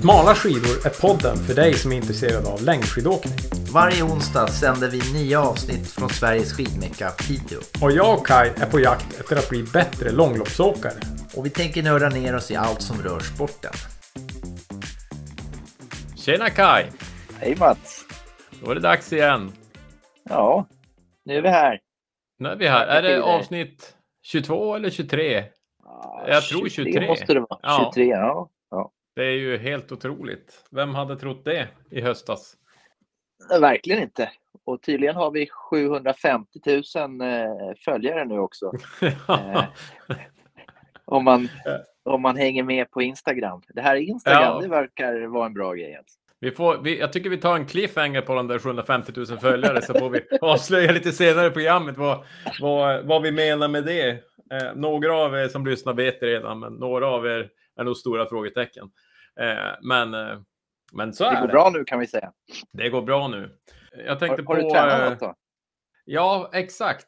Smala skidor är podden för dig som är intresserad av längdskidåkning. Varje onsdag sänder vi nya avsnitt från Sveriges skidmecka Piteå. Och jag och Kai är på jakt efter att bli bättre långloppsåkare. Och vi tänker nörda ner oss i allt som rör sporten. Tjena Kai! Hej Mats! Då är det dags igen. Ja, nu är vi här. Nu är vi här. Är det avsnitt 22 eller 23? Ja, Jag tror 23. måste det vara. Ja. 23, ja. ja. Det är ju helt otroligt. Vem hade trott det i höstas? Nej, Verkligen inte. Och tydligen har vi 750 000 eh, följare nu också. Eh, om, man, om man hänger med på Instagram. Det här Instagram, Ja. det verkar vara en bra grej. Alltså. Vi får, vi, jag tycker vi tar en cliffhanger på de där 750 000 följare så får vi avslöja lite senare i programmet vad, vad, vad vi menar med det. Eh, några av er som lyssnar vet redan, men några av er är nog stora frågetecken. Eh, men, eh, men så är Det det. går bra nu kan vi säga. Det går bra nu. Jag Har, tänkte har du på... tränat eh, något då? Ja, exakt.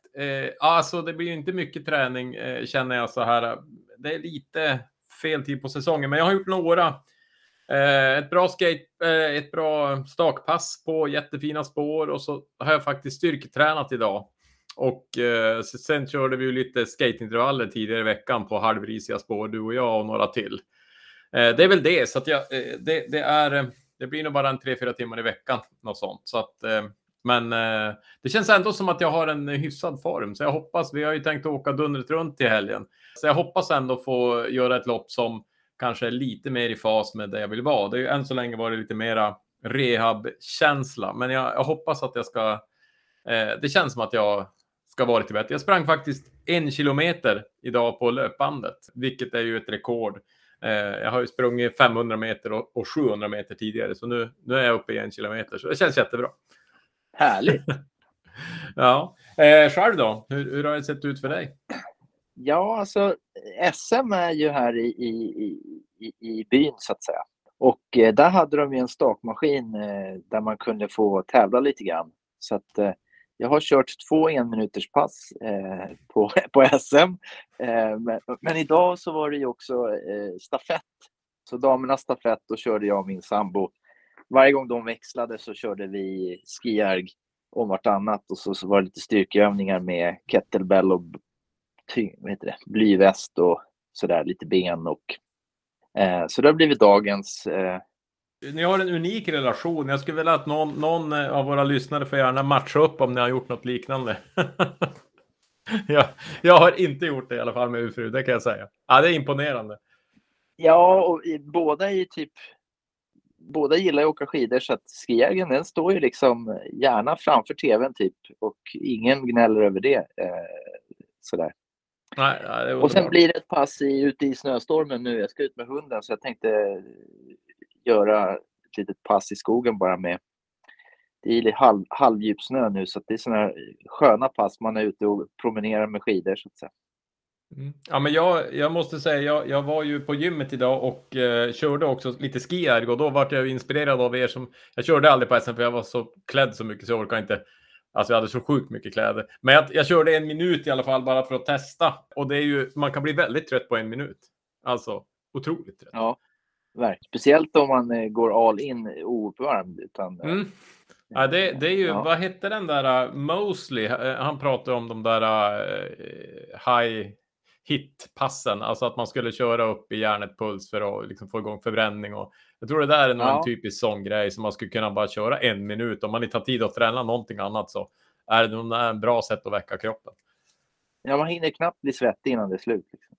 Alltså, det blir ju inte mycket träning känner jag så här. Det är lite fel tid på säsongen, men jag har gjort några. Ett bra skate, ett bra stakpass på jättefina spår och så har jag faktiskt styrketränat idag. Och eh, sen körde vi ju lite skateintervaller tidigare i veckan på halvrisiga spår, du och jag och några till. Eh, det är väl det, så att jag, eh, det, det är, eh, det blir nog bara en tre, fyra timmar i veckan, något sånt. Så att, eh, men eh, det känns ändå som att jag har en hyfsad form, så jag hoppas, vi har ju tänkt åka dundret runt i helgen. Så jag hoppas ändå få göra ett lopp som kanske är lite mer i fas med det jag vill vara. Det är ju än så länge varit lite mera rehabkänsla. men jag, jag hoppas att jag ska... Eh, det känns som att jag ska vara lite bättre. Jag sprang faktiskt en kilometer idag på löpbandet, vilket är ju ett rekord. Eh, jag har ju sprungit 500 meter och, och 700 meter tidigare, så nu, nu är jag uppe i en kilometer, så det känns jättebra. Härligt. Ja, eh, själv då? Hur, hur har det sett ut för dig? Ja, alltså SM är ju här i, i, i- i, byn så att säga. Och eh, där hade de ju en stakmaskin eh, där man kunde få tävla lite grann. Så att jag har kört två enminuterspass eh, på, på SM. Eh, men, men idag så var det ju också eh, stafett. Så damernas stafett, då körde jag och min sambo. Varje gång de växlade så körde vi skierg om vartannat och så, så var det lite styrkeövningar med kettlebell och ty, vad heter det, blyväst och sådär, lite ben och eh, så det har blivit dagens eh, ni har en unik relation. Jag skulle vilja att någon, någon eh, av våra lyssnare får gärna matcha upp om ni har gjort något liknande. jag, jag har inte gjort det i alla fall med min fru, det kan jag säga. Ja, det är imponerande. Ja, och i, båda är ju typ Båda gillar att åka skidor så att skijägaren den står ju liksom gärna framför tvn typ och ingen gnäller över det. Eh, sådär. Nej, nej, Och sen blir det ett pass i, ute i snöstormen nu. Jag ska ut med hunden så jag tänkte göra ett litet pass i skogen bara med det är halv, halvdjup snö nu så att det är sådana här sköna pass man är ute och promenerar med skidor så att säga. Mm. Ja, men jag, jag måste säga, jag, jag var ju på gymmet idag och eh, körde också lite skierg och då vart jag inspirerad av er som... Jag körde aldrig på SM för jag var så klädd så mycket så jag orkade inte... Alltså jag hade så sjukt mycket kläder. Men jag, jag körde en minut i alla fall bara för att testa. Och det är ju, man kan bli väldigt trött på en minut. Alltså otroligt trött. Ja, verkligen. Speciellt om man eh, går all in ouppvärmd. Utan, eh, Mm. Ja, det, det är ju, Ja. vad hette den där uh, Mosley? Han pratade om de där high hit-passen, alltså att man skulle köra upp i järnet puls för att liksom få igång förbränning. Och jag tror det där är nog en Ja. typisk sån grej som man skulle kunna bara köra en minut. Om man inte har tid att träna någonting annat så är det nog en bra sätt att väcka kroppen. ja, man hinner knappt bli svettig innan det är slut. Liksom.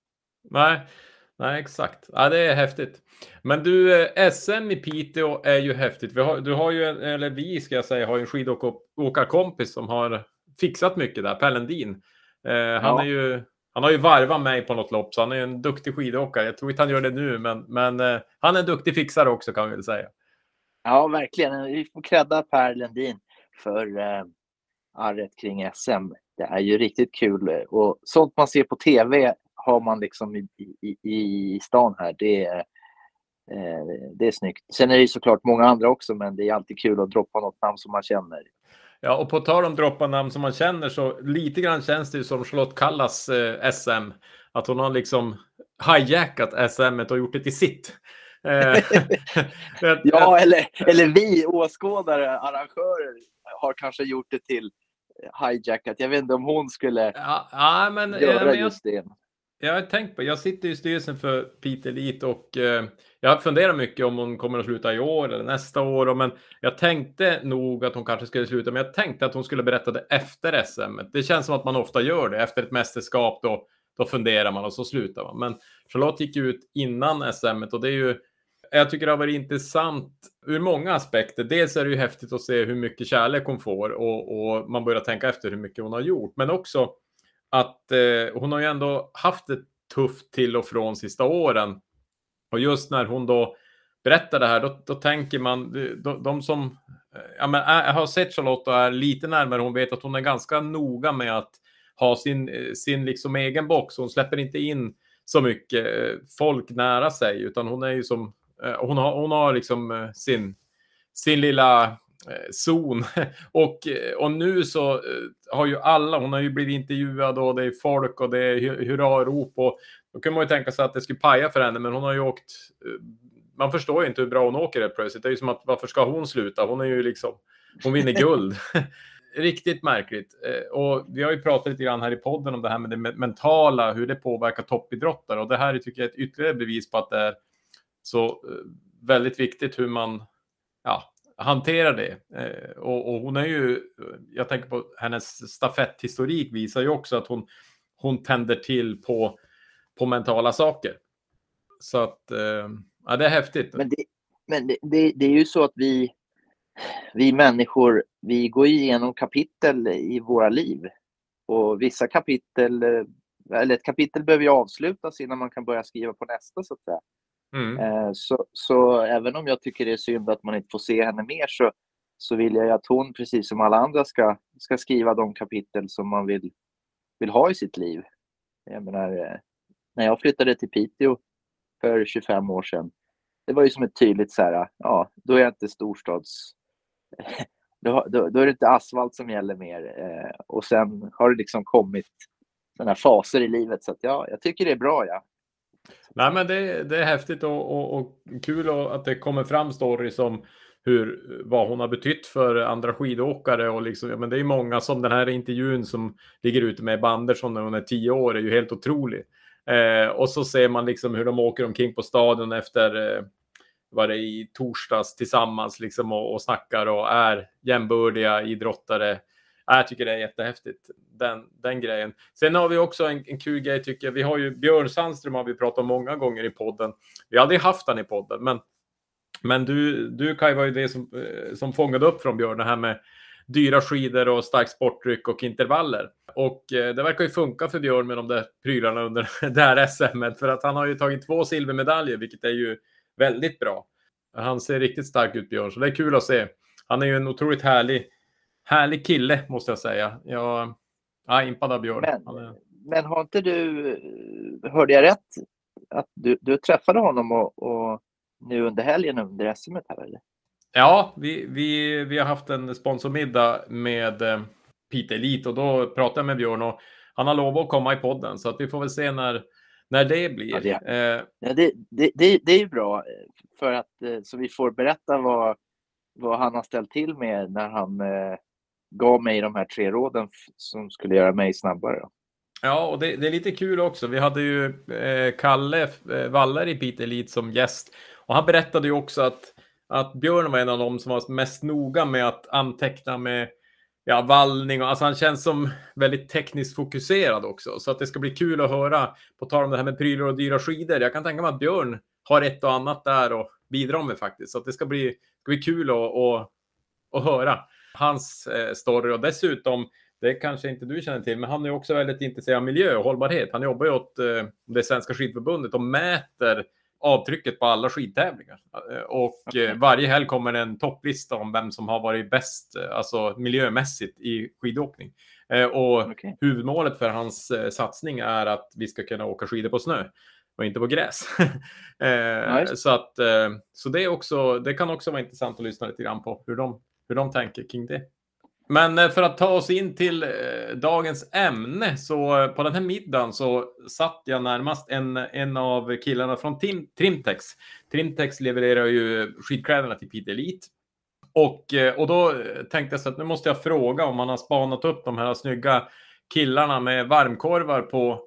Nej, nej exakt. Ja, det är häftigt. Men du, eh, SM i Piteå är ju häftigt. Vi har, du har ju, en, eller vi ska jag säga, har ju en skidåkarkompis som har fixat mycket där, Pellendin. Eh, han, Ja. är ju, han har ju varvat mig på något lopp, så han är en duktig skidåkare. Jag tror inte han gör det nu, men, men eh, han är en duktig fixare också kan vi väl säga. Ja, verkligen. Vi får credda Per Lendin för eh, arret kring SM. Det är ju riktigt kul. eh, Och sånt man ser på tv har man liksom i, i, i stan här. Det är, eh, det är snyggt. Sen är det såklart många andra också, men det är alltid kul att droppa något namn som man känner. Ja, och på tal om droppa namn som man känner så lite grann känns det ju som Charlotte Kallas eh, SM. Att hon har liksom hijackat SM och gjort det till sitt. ja, eller, eller vi åskådare, arrangörer, har kanske gjort det till hijackat. Jag vet inte om hon skulle ja, ja, men, göra men just det. Jag har tänkt på, jag sitter i styrelsen för Peter Elite och eh, jag funderar mycket om hon kommer att sluta i år eller nästa år. Men jag tänkte nog att hon kanske skulle sluta, men jag tänkte att hon skulle berätta det efter SM. Det känns som att man ofta gör det efter ett mästerskap. Då, då funderar man och så slutar man. Men Charlotte gick ut innan SM och det är ju jag tycker det har varit intressant ur många aspekter. Dels är det ju häftigt att se hur mycket kärlek hon får och, och man börjar tänka efter hur mycket hon har gjort. Men också att eh, hon har ju ändå haft det tufft till och från sista åren. Och just när hon då berättar det här, då, då tänker man, de, de som eh, ja, men eh, är, har sett Charlotte och är lite närmare, hon vet att hon är ganska noga med att ha sin, eh, sin liksom egen box. Hon släpper inte in så mycket folk nära sig, utan hon är ju som, hon har, hon har liksom sin, sin lilla Eh, zon. och, eh, och nu så eh, har ju alla, hon har ju blivit intervjuad och det är folk och det är hurrarop och då kan man ju tänka sig att det skulle paja för henne, men hon har ju åkt man förstår ju inte hur bra hon åker helt plötsligt. Det är ju som att varför ska hon sluta? Hon är ju liksom, hon vinner guld. Riktigt märkligt. Och vi har ju pratat lite grann här i podden om det här med det mentala, hur det påverkar toppidrottare. Och det här tycker jag är ett ytterligare bevis på att det är så väldigt viktigt hur man ja, hantera det. Eh, och, och, hon är ju, jag tänker på hennes stafetthistorik visar ju också att hon, hon tänder till på, på mentala saker. Så att, eh, ja det är häftigt. Men, det, men det, det, det, är ju så att vi, vi människor, vi går igenom kapitel i våra liv. Och vissa kapitel, eh, eller ett kapitel behöver ju avslutas innan man kan börja skriva på nästa så att säga. Mm. Eh, så, så även om jag tycker det är synd att man inte får se henne mer så, så vill jag att hon, precis som alla andra, ska, ska skriva de kapitel som man vill, vill ha i sitt liv. Jag menar, eh, när jag flyttade till Piteå för 25 år sedan, det var ju som ett tydligt så här, ja, då är jag inte storstads... Då, då, då är det inte asfalt som gäller mer. Eh, och sen har det liksom kommit sådana faser i livet. Så att, ja, jag tycker det är bra. Ja. Nej, men det, det är häftigt och, och, och kul att det kommer fram stories om hur, vad hon har betytt för andra skidåkare. Och liksom, ja, men det är många som den här intervjun som ligger ute med Andersson när hon är tio år är ju helt otrolig. Eh, och så ser man liksom hur de åker omkring på stadion efter eh, var det i torsdags tillsammans liksom och, och snackar och är jämbördiga idrottare. Jag tycker det är jättehäftigt, den, den grejen. Sen har vi också en, en kul grej tycker jag. Vi har ju Björn Sandström har vi pratat om många gånger i podden. Vi har aldrig haft han i podden, men, men du, du Kaj var ju det som, eh, som fångade upp från Björn, det här med dyra skidor och starkt sporttryck och intervaller. Och eh, det verkar ju funka för Björn med de där prylarna under det här SM för att han har ju tagit två silvermedaljer, vilket är ju väldigt bra. Han ser riktigt stark ut, Björn, så det är kul att se. Han är ju en otroligt härlig härlig kille måste jag säga. Jag är impad av Björn. Men, men har inte du, hörde jag rätt, att du, du träffade honom och, och nu under helgen under SM här eller? Ja, vi, vi, vi har haft en sponsormiddag med eh, Peter Elite och då pratade jag med Björn och han har lovat att komma i podden så att vi får väl se när, när det blir. Ja, det, eh, ja, det, det, det, det är ju bra för att eh, så vi får berätta vad, vad han har ställt till med när han eh, gav mig de här tre råden som skulle göra mig snabbare. Då. Ja, och det, det, är lite kul också. Vi hade ju eh, Kalle eh, Waller i Peter Elite som gäst och han berättade ju också att, att Björn var en av dem som var mest noga med att anteckna med ja, vallning och alltså han känns som väldigt tekniskt fokuserad också. Så att det ska bli kul att höra på tal om det här med prylar och dyra skidor. Jag kan tänka mig att Björn har ett och annat där och bidrar med faktiskt. Så att det ska bli, ska bli kul att, att, att höra hans eh, story och dessutom det kanske inte du känner till, men han är också väldigt intresserad av miljö och hållbarhet. Han jobbar ju åt eh, det svenska skidförbundet och mäter avtrycket på alla skidtävlingar. Eh, och okay. varje helg kommer en topplista om vem som har varit bäst, alltså miljömässigt i skidåkning. Och okay. huvudmålet för hans satsning är att vi ska kunna åka skidor på snö och inte på gräs. nice. Så att så det är också. Det kan också vara intressant att lyssna lite grann på hur de hur de tänker kring det. Men eh, för att ta oss in till eh, dagens ämne så eh, på den här middagen så satt jag närmast en, en av killarna från Tim, Trimtex. Trimtex levererar ju skidkläderna till Pete Elite. Och, och då tänkte jag så att nu måste jag fråga om man har spanat upp de här snygga killarna med varmkorvar på,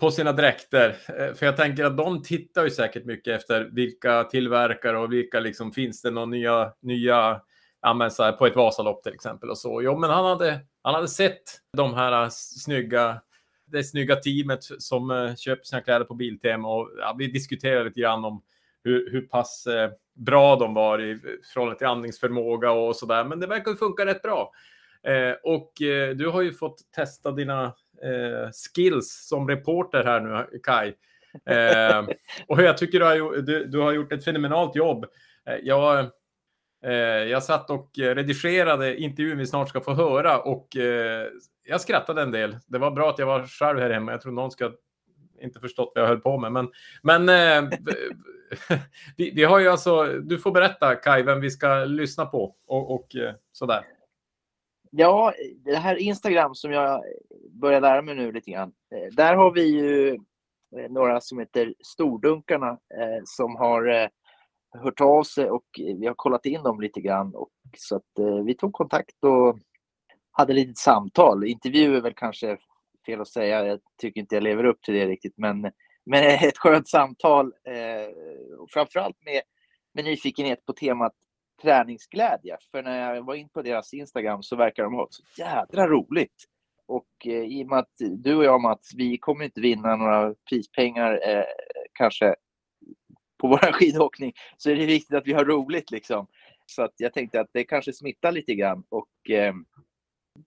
på sina dräkter. För jag tänker att de tittar ju säkert mycket efter vilka tillverkare och vilka liksom finns det några nya, nya ja, men så här, på ett Vasalopp till exempel och så. Jo, men han hade, han hade sett de här snygga, det snygga teamet som uh, köper sina kläder på Biltema och ja, vi diskuterade lite grann om hur, hur pass uh, bra de var i förhållande till andningsförmåga och så där. Men det verkar funka rätt bra. Eh, och eh, du har ju fått testa dina skills som reporter här nu, Kai. och jag tycker du har, du, du har gjort ett fenomenalt jobb. jag Eh, jag satt och eh, redigerade intervjun vi snart ska få höra och eh, jag skrattade en del. Det var bra att jag var själv här hemma. Jag tror någon ska inte förstått vad jag höll på med. Men, men vi, vi, har ju alltså, du får berätta Kai, vem vi ska lyssna på och, och sådär. Ja, det här Instagram som jag börjar lära mig nu lite grann. Där har vi ju några som heter Stordunkarna som har hört av sig och eh, vi har kollat in dem lite grann. Och, så att, eh, vi tog kontakt och hade lite samtal. Intervju är väl kanske fel att säga. Jag tycker inte jag lever upp till det riktigt. Men, men ett skönt samtal. Eh, och framförallt med, med nyfikenhet på temat träningsglädje. För när jag var in på deras Instagram så verkar de ha så jädra roligt. Och eh, i och med att du och jag Mats, vi kommer inte vinna några prispengar eh, kanske på vår skidåkning så är det viktigt att vi har roligt. Liksom. Så att jag tänkte att det kanske smittar lite grann. Och, eh,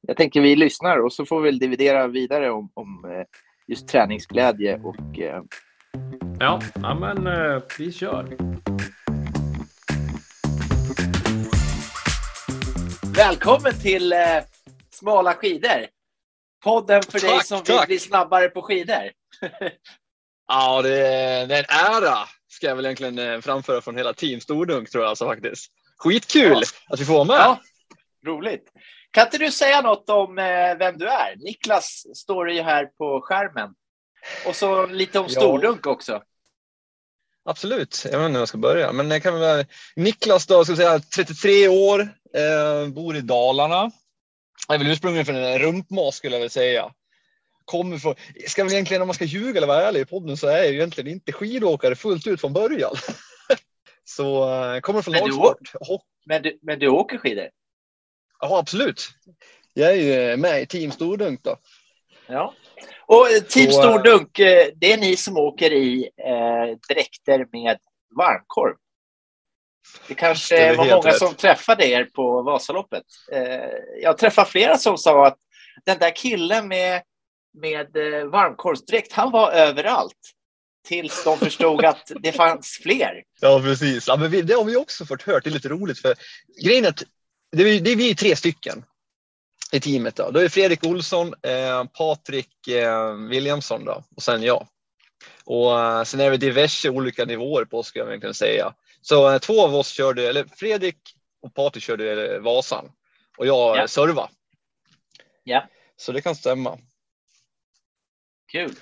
jag tänker vi lyssnar och så får vi dividera vidare om, om eh, just träningsglädje. Och, eh... Ja, ja, men eh, vi kör. Välkommen till eh, Smala skidor! Podden för tack, dig som tack. vill bli snabbare på skidor. ja, det är, det är en ära ska jag väl egentligen eh, framföra från hela team Stordunk tror jag alltså faktiskt. Skitkul ja. att vi får vara med. Ja, roligt. Kan inte du säga något om eh, vem du är? Niklas står ju här på skärmen. Och så lite om Stordunk ja. också. Absolut, jag vet inte hur jag ska börja. Men jag kan väl, Niklas då, ska säga 33 år, eh, bor i Dalarna. Jag är väl ursprungligen från en rumpmas skulle jag väl säga kommer från, ska väl egentligen om man ska ljuga eller vara ärlig i podden så är jag egentligen inte skidåkare fullt ut från början. så uh, kommer från men lagsport. Du, men, du, men du åker skidor? Ja, absolut. Jag är ju eh, med i Team Stordunk då. Ja. Och eh, Team så, Stordunk, det är ni som åker i eh, dräkter med varmkorv. Det kanske det var många rätt. som träffade er på Vasaloppet. Eh, jag träffade flera som sa att den där killen med med eh, varmkorvsdräkt, han var överallt. Tills de förstod att det fanns fler. Ja, precis. Ja, men vi, det har vi också fått hört. Det är lite roligt för grejen är att det är, det är vi tre stycken i teamet. Då, då är Fredrik Olsson, eh, Patrik eh, Williamson då, och sen jag. Och eh, sen är det diverse olika nivåer på skulle jag egentligen säga. Så eh, två av oss körde, eller Fredrik och Patrik körde eh, Vasan och jag ja. serva. Ja. Så det kan stämma. Kul.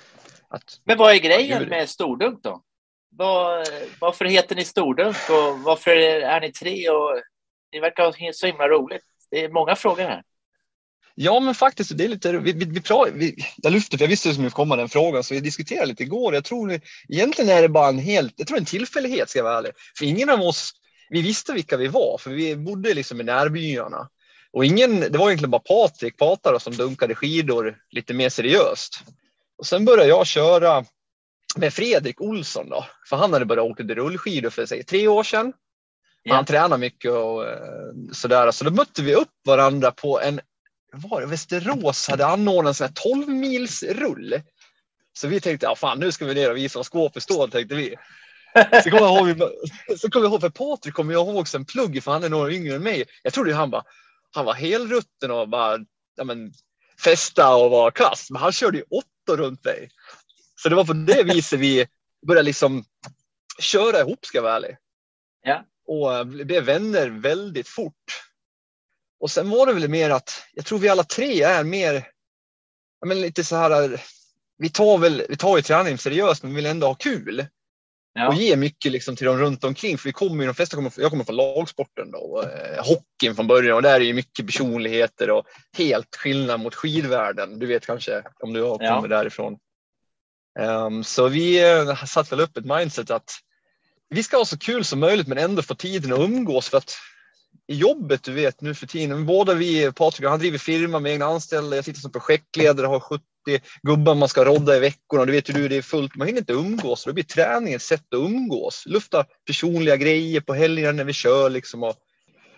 Att, Men vad är grejen med Stordunk då? Var, varför heter ni Stordunk och varför är ni tre? Och ni verkar ha så himla roligt. Det är många frågor här. Ja, men faktiskt, det är lite, vi, vi, vi, vi jag lyfte, för jag visste att det skulle komma den frågan, så vi diskuterade lite igår. Jag tror egentligen är det bara en helt, jag tror en tillfällighet ska jag vara ärlig. För ingen av oss, vi visste vilka vi var, för vi bodde liksom i närbyarna. Och ingen, det var egentligen bara Patrik Patara som dunkade skidor lite mer seriöst. Och sen började jag köra med Fredrik Olsson då, för han hade börjat åka rullskidor för sig, tre år sedan. Ja. Han tränar mycket och eh, sådär. Så då mötte vi upp varandra på en, var det Västerås hade anordnat en 12 mils rull. Så vi tänkte, ja fan nu ska vi ner och visa vad skåpet står, tänkte vi. Så kommer jag ihåg, så kommer jag ihåg för Patrik kommer jag ihåg sen plugg, för han är några yngre än mig. Jag trodde han bara, han var helrutten och bara, ja men festa och var kass, men han körde ju åtta runt mig. Så det var på det viset vi började liksom köra ihop ska jag vara ärlig. Ja. Och blev vänner väldigt fort. Och sen var det väl mer att jag tror vi alla tre är mer, men lite så här, vi tar väl, vi tar ju träning seriöst men vill ändå ha kul. Ja. Och ge mycket liksom till dem runt omkring. För vi kommer ju, de flesta kommer, jag kommer från lagsporten då, och, eh, hockeyn från början och där är ju mycket personligheter och helt skillnad mot skidvärlden. Du vet kanske om du har kommit Ja. därifrån. Ehm, så vi uh, satt väl upp ett mindset att vi ska ha så kul som möjligt men ändå få tiden att umgås för att i jobbet, du vet nu för tiden, båda vi, Patrik han driver firma med egna anställda, jag sitter som projektledare, har 70 gubbar man ska rodda i veckorna, du vet ju du, det är fullt, man hinner inte umgås, då blir träning ett sätt att umgås, lufta personliga grejer på helgerna när vi kör liksom. Och,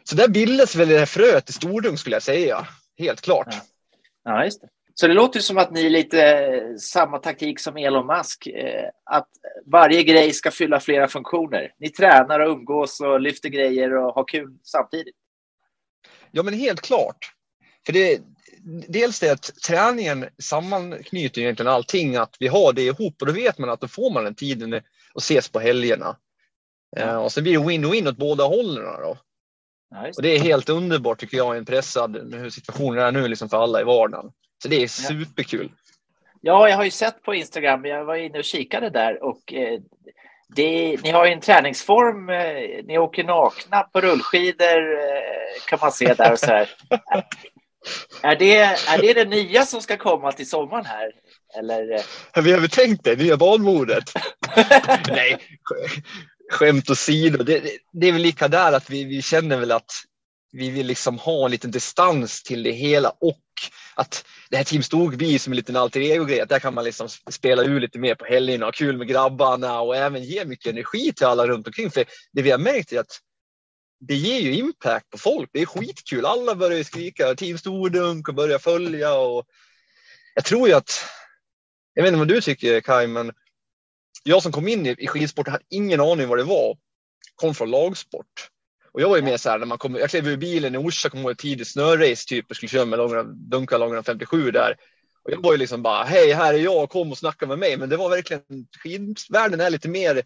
så där bildas väl det här fröet i Stordung skulle jag säga, helt klart. Ja. Ja, just det. Så det låter som att ni är lite eh, samma taktik som Elon Musk. Eh, att varje grej ska fylla flera funktioner. Ni tränar och umgås och lyfter grejer och har kul samtidigt. Ja, men helt klart. För det, dels det att träningen sammanknyter egentligen allting, att vi har det ihop och då vet man att då får man den tiden att ses på helgerna. Eh, och sen blir det win-win åt båda hållen. Då. Just Och det är helt underbart tycker jag i en pressad hur situationen är nu liksom för alla i vardagen. Så det är superkul. Ja, jag har ju sett på Instagram. Jag var inne och kikade där och eh, det, ni har ju en träningsform. Eh, ni åker nakna på rullskidor eh, kan man se där och så här. Är det, är det det nya som ska komma till sommaren här? Eller? eh, Har vi övertänkt det nya badmodet? Nej, sk- skämt åsido. Det, det, det är väl lika där att vi, vi känner väl att vi vill liksom ha en liten distans till det hela och att det här Team Stog blir som en liten alter ego-grej. Att där kan man liksom spela ur lite mer på helgerna, ha kul med grabbarna och även ge mycket energi till alla runt omkring. För det vi har märkt är att det ger ju impact på folk. Det är skitkul. Alla börjar ju skrika Team Stordunk och börjar följa och jag tror ju att jag vet inte vad du tycker Kaj, men jag som kom in i i skidsport hade ingen aning vad det var. Kom från lagsport. Och jag var ju med så här när man kom, jag klev ur bilen i Orsa, kom ihåg ett tidigt snörace typ och skulle köra med långa, dunka långa 57 där. Och jag var ju liksom bara, hej här är jag, kom och snacka med mig. Men det var verkligen, skidvärlden är lite mer,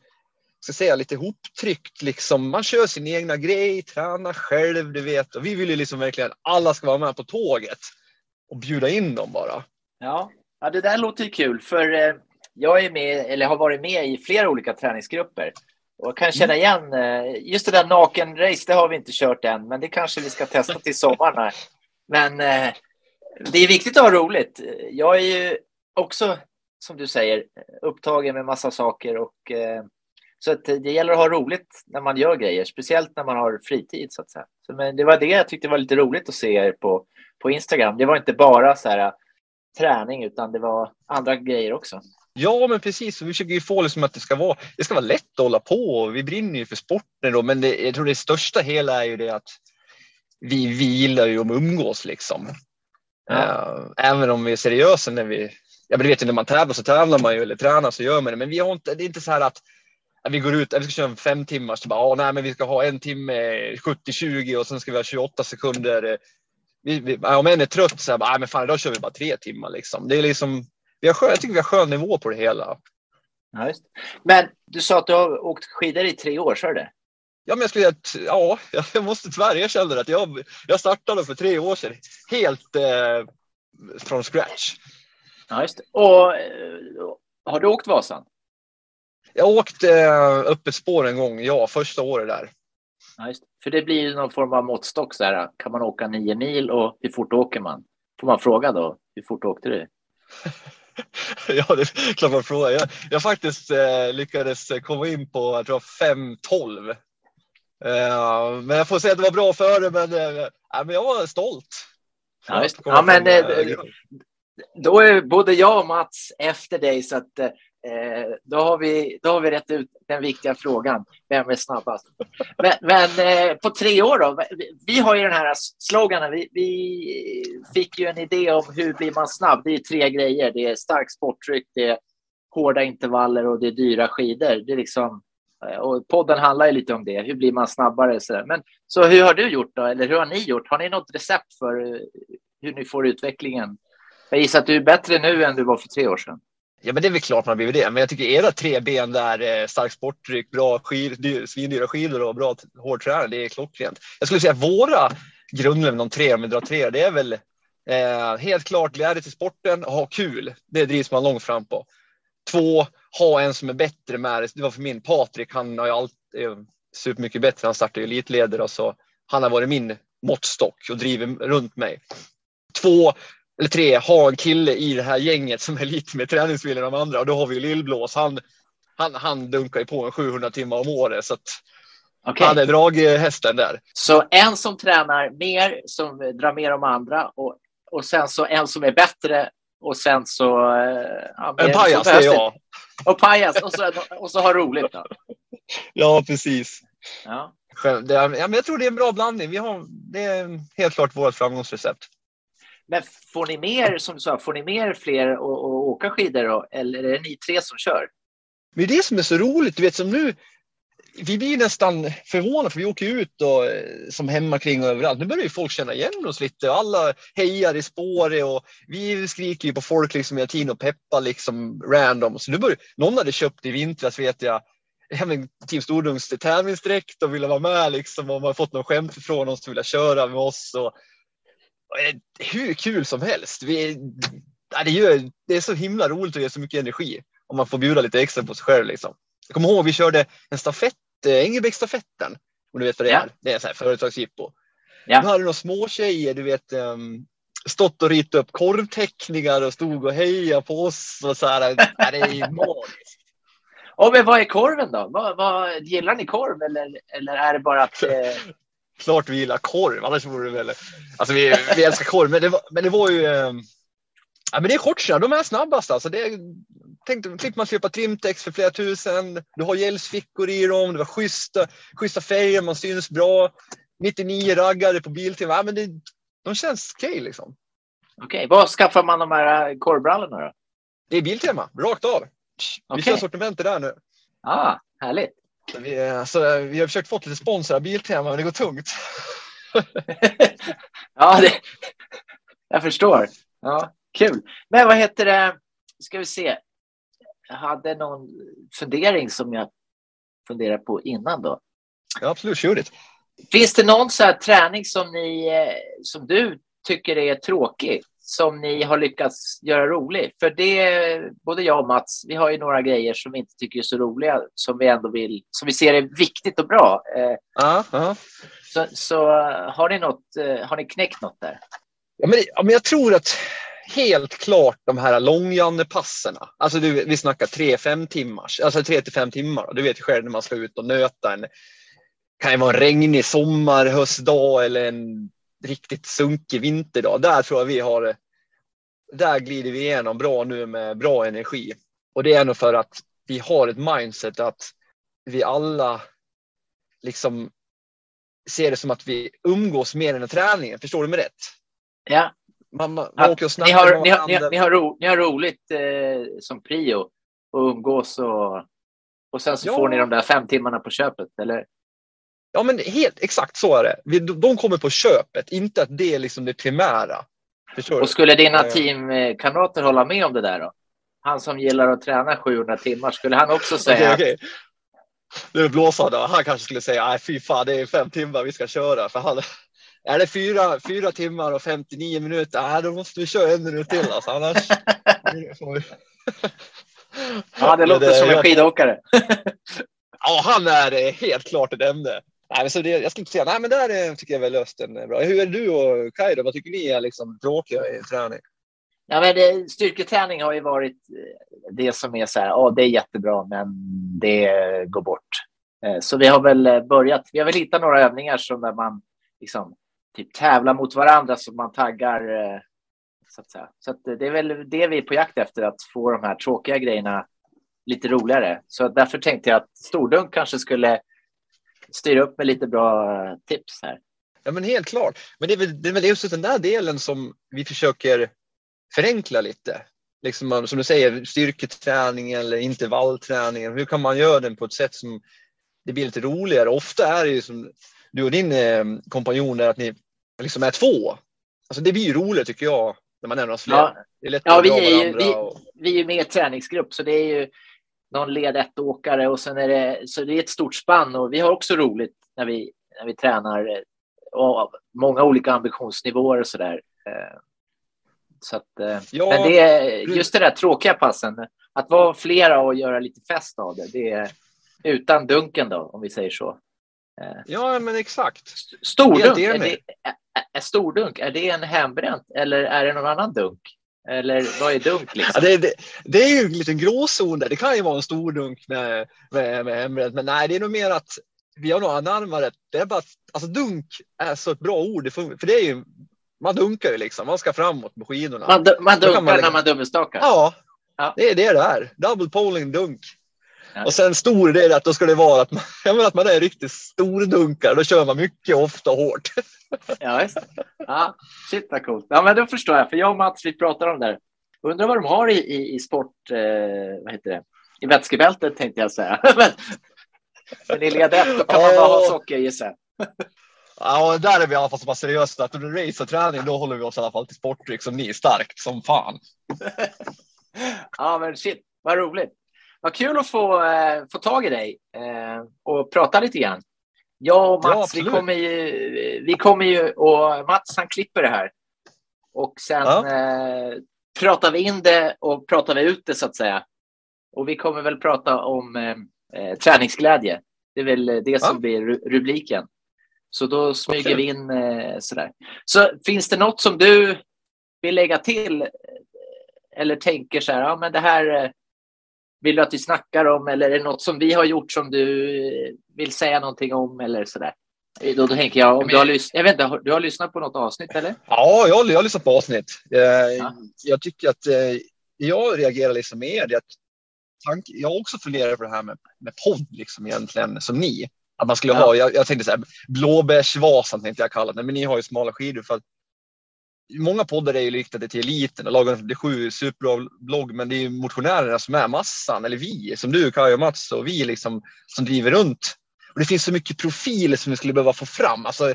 ska säga lite hoptryckt liksom. Man kör sin egna grej, tränar själv, du vet. Och vi vill ju liksom verkligen, alla ska vara med på tåget. Och bjuda in dem bara. Ja, ja det där låter ju kul för eh, jag är med, eller har varit med i flera olika träningsgrupper och kan känna igen eh, just det där nakenrace, det har vi inte kört än, men det kanske vi ska testa till sommaren. Men eh, det är viktigt att ha roligt. Jag är ju också, som du säger, upptagen med massa saker och så att det gäller att ha roligt när man gör grejer, speciellt när man har fritid så att säga. Så, men det var det jag tyckte var lite roligt att se er på, på Instagram. Det var inte bara så här träning utan det var andra grejer också. Ja, men precis. Vi försöker ju få liksom att det ska vara, det ska vara lätt att hålla på. Vi brinner ju för sporten då, men det, jag tror det största hela är ju det att vi, vi gillar ju att umgås liksom. Ja. Eh, även om vi är seriösa när vi, du vet ju när man tävlar så tävlar man ju eller tränar så gör man det. Men vi har inte, det är inte så här att vi går ut, vi ska köra fem timmars, så bara, ah, nej men vi ska ha en timme 70-20 och sen ska vi ha 28 sekunder. Vi, vi, om en är trött så här, bara, ah, men fan idag kör vi bara tre timmar liksom. Det är liksom, vi har skön, jag tycker vi har skön nivå på det hela. Ja. Men du sa att du har åkt skidor i tre år, så är det? Ja, men jag skulle ja, jag måste tyvärr erkänna att jag, jag startade för tre år sedan helt eh, från scratch. Ja, just det. Och eh, har du åkt Vasan? Jag åkte eh, upp ett spår en gång, ja, första året där. Ja, just. För det blir ju någon form av måttstock. Så här, kan man åka nio mil och hur fort åker man? Får man fråga då? Hur fort åkte du? ja, det är klart man frågar. Jag, jag faktiskt eh, lyckades komma in på, jag tror 5.12. Eh, men jag får säga att det var bra före, men, eh, men jag var stolt. Ja, just, ja men från, eh, eh, då är både jag och Mats efter dig så att eh, då, har vi, då har vi rätt ut den viktiga frågan. Vem är snabbast? Men, men eh, på tre år då? Vi, vi har ju den här sloganen. Vi, vi fick ju en idé om hur blir man snabb. Det är tre grejer. Det är starkt sporttryck, det är hårda intervaller och det är dyra skidor. Det är liksom, eh, och podden handlar ju lite om det. Hur blir man snabbare? Så, men, så hur har du gjort då? Eller hur har ni gjort? Har ni något recept för eh, hur ni får utvecklingen? Jag gissar att du är bättre nu än du var för tre år sedan. Ja, men det är väl klart man har blivit det. Men jag tycker era tre ben där, eh, stark starkt sporttryck, bra skid, svindyra skidor och bra t- hård träning, det är klockrent. Jag skulle säga att våra grundlämna de tre om vi drar tre. Det är väl eh, helt klart glädje till sporten och ha kul. Det drivs man långt fram på. Två, ha en som är bättre med det. Det var för min Patrik. Han har ju alltid eh, supermycket bättre. Han startade ju elitledare och så han har varit min måttstock och driver runt mig. Två eller tre, ha en kille i det här gänget som är lite mer träningsvillig än de andra och då har vi Lillblås. Han, han, han dunkar ju på en 700 timmar om året så att okay. han är draghästen där. Så en som tränar mer, som drar mer om andra och, och sen så en som är bättre och sen så... Eh, ja, en pajas, det är jag. Och pajas och så, och så ha roligt. Då. Ja, precis. Ja. Det, ja, men jag tror det är en bra blandning. Vi har, det är helt klart vårt framgångsrecept. Men får ni mer, som du sa, får ni mer fler att åka skidor då? Eller är det ni tre som kör? Det är det som är så roligt. Du vet som nu, vi blir nästan förvånade för vi åker ut och, eh, som hemma kring och överallt. Nu börjar ju folk känna igen oss lite och alla hejar i spåret och vi skriker ju på folk liksom hela tiden och peppar liksom random. Så nu börjar, någon hade köpt i vintras vet jag Team Stordungs tävlingsdräkt och ville vara med liksom och man har fått någon skämt från oss som vill köra med oss. Och hur kul som helst. Vi, det, gör, det är så himla roligt och ger så mycket energi om man får bjuda lite extra på sig själv. Liksom. Jag kommer ihåg vi körde en stafett, Engelbrektsstafetten. Om du vet vad det ja. är? Det är en företagsjippo. Ja. Nu hade några små tjejer, du vet, um, stått och ritat upp korvteckningar och stod och hejade på oss och så här. det är magiskt. Oh, men vad är korven då? Vad, vad, gillar ni korv eller, eller är det bara att... Eh... Klart vi gillar korv, annars vore det väl... Alltså vi, vi älskar korv, men det var, men det var ju... Eh... Ja, men det är shortsarna, de är snabbast alltså. Det tänkte, slipper man köpa trimtex för flera tusen. Du har gälsfickor i dem, det var schyssta, schyssta färger, man syns bra. 99 raggare på Biltema. Ja, men det, de känns okej okay, liksom. Okej, okay. vad skaffar man de här korvbrallorna då? Det är Biltema, rakt av. Okay. Vi kör sortimentet där nu. Ah, härligt. Vi, alltså, vi har försökt få lite sponsor av Biltema, men det går tungt. ja, det, jag förstår. Ja, kul. Men vad heter det? Ska vi se. Jag hade någon fundering som jag funderade på innan då. Ja, absolut. Kör det. Finns det någon så träning som, ni, eh, som du tycker är tråkig? Som ni har lyckats göra rolig? För det, både jag och Mats, vi har ju några grejer som vi inte tycker är så roliga, som vi ändå vill, som vi ser är viktigt och bra. Uh, uh. Så, så har ni något, uh, har ni knäckt något där? Ja, men, ja, men jag tror att helt klart de här långjanepasserna. Alltså du, vi snackar tre, fem timmars, alltså tre till fem timmar. Du vet ju själv när man ska ut och nöta en, kan ju vara en regnig sommar, höstdag eller en riktigt sunkig vinterdag. Där tror jag vi har, där glider vi igenom bra nu med bra energi. Och det är nog för att vi har ett mindset att vi alla liksom ser det som att vi umgås mer än träningen. Förstår du mig rätt? Ja. Man, man, man åker och ni, har, ni, har, ni, har, ni, har ro, ni har roligt eh, som prio och umgås och, och sen så ja. får ni de där fem timmarna på köpet, eller? Ja, men helt exakt så är det. De kommer på köpet, inte att det är liksom det primära. Förstår och skulle dina teamkamrater hålla med om det där då? Han som gillar att träna 700 timmar, skulle han också säga? okay, okay. Det är blåsa då. Han kanske skulle säga, nej fy fan, det är fem timmar vi ska köra. För han, är det fyra, fyra timmar och 59 minuter, nej, då måste vi köra en minut till. Alltså, annars Ja, det låter det, som en skidåkare. ja, han är helt klart ett ämne. Nej, så det, jag skulle inte säga, nej men där eh, tycker jag väl lösten eh, bra. Hur är du och Kaj då? Vad tycker ni är liksom tråkiga i träning? Ja, men det, styrketräning har ju varit eh, det som är så här, ja det är jättebra men det går bort. Så vi har väl börjat, vi har väl hittat några övningar som där man liksom typ tävlar mot varandra så man taggar. Så att, säga. Så att det är väl det vi är på jakt efter, att få de här tråkiga grejerna lite roligare. Så därför tänkte jag att stordunk kanske skulle styra upp med lite bra eh, tips här. Ja, men helt klart. Men det är väl, det är väl just den där delen som vi försöker förenkla lite. Liksom, som du säger, styrketräning eller intervallträning. Hur kan man göra den på ett sätt som det blir lite roligare? Ofta är det ju som du och din eh, kompanjon att ni liksom är två. Alltså det blir ju roligt tycker jag när man är några fler. Ja, ja vi, är ju, vi, och... vi är ju med i träningsgrupp så det är ju någon led ett åkare och sen är det, så det är ett stort spann och vi har också roligt när vi, när vi tränar och många olika ambitionsnivåer och sådär. Eh, så att, eh, Ja, men det är just det där tråkiga passen, att vara flera och göra lite fest av det, det är utan dunken då, om vi säger så. Eh, Ja, men exakt. st- Stordunk, är, det, är, är stordunk, är det en hembränt eller är det någon annan dunk? Eller vad är dunk Ja, liksom? det, det, det är ju en liten gråzon där. Det kan ju vara en stor dunk med, med, med hembränt, men nej, det är nog mer att vi har nog anammat det. Det är bara att alltså, dunk är så ett bra ord, för det är ju man dunkar ju liksom, man ska framåt med skidorna. Man, man dunkar man när man dubbelstakar? Ja, Ja. det är det det är. Double polling dunk. Och sen stor, är att då ska det vara att man, jag menar att man är riktigt stor dunkar. Då kör man mycket, ofta och hårt. Ja, just. Ja, shit vad coolt. Ja, men då förstår jag. För jag och Mats, vi pratar om det här. Undrar vad de har i, i, i sport, eh, vad heter det? I vätskebältet tänkte jag säga. men, men i led ett, då kan man bara ha socker gissar. Ja, där är vi i alla fall så pass seriösa att under race och träning, då håller vi oss i alla fall till sportdryck som ni, starkt som fan. Ja, men shit, vad roligt. Vad kul att få, eh, få tag i dig eh, och prata lite grann. Jag och Ja, Mats, vi absolut. kommer ju, vi kommer ju och Mats han klipper det här. Och sen Ja. eh, pratar vi in det och pratar vi ut det så att säga. Och vi kommer väl prata om eh, eh, träningsglädje. Det är väl det som Ja. blir ru- rubriken. Så då smyger Okej. vi in eh, sådär. Så finns det något som du vill lägga till eh, eller tänker så här, ja men det här eh, vill du att vi snackar om eller är det något som vi har gjort som du vill säga någonting om eller sådär? Eh, Då, då tänker jag, om Men- du har, lys- jag vet inte, du har lyssnat på något avsnitt eller? Ja, jag, jag har lyssnat på avsnitt. Eh, Ja. Jag tycker att eh, jag reagerar liksom mer. Det att tank, jag har också funderat på det här med, med podd liksom egentligen som ni. Att man skulle Ja. ha, jag, jag tänkte så här, blåbärsvasan tänkte jag kalla det, men ni har ju smala skidor för att Många poddar är ju riktade till eliten och lagen det är sju superbra blogg, men det är ju motionärerna som är massan, eller vi, som du, Kaj och Mats och vi liksom som driver runt. Och det finns så mycket profiler som vi skulle behöva få fram. Alltså,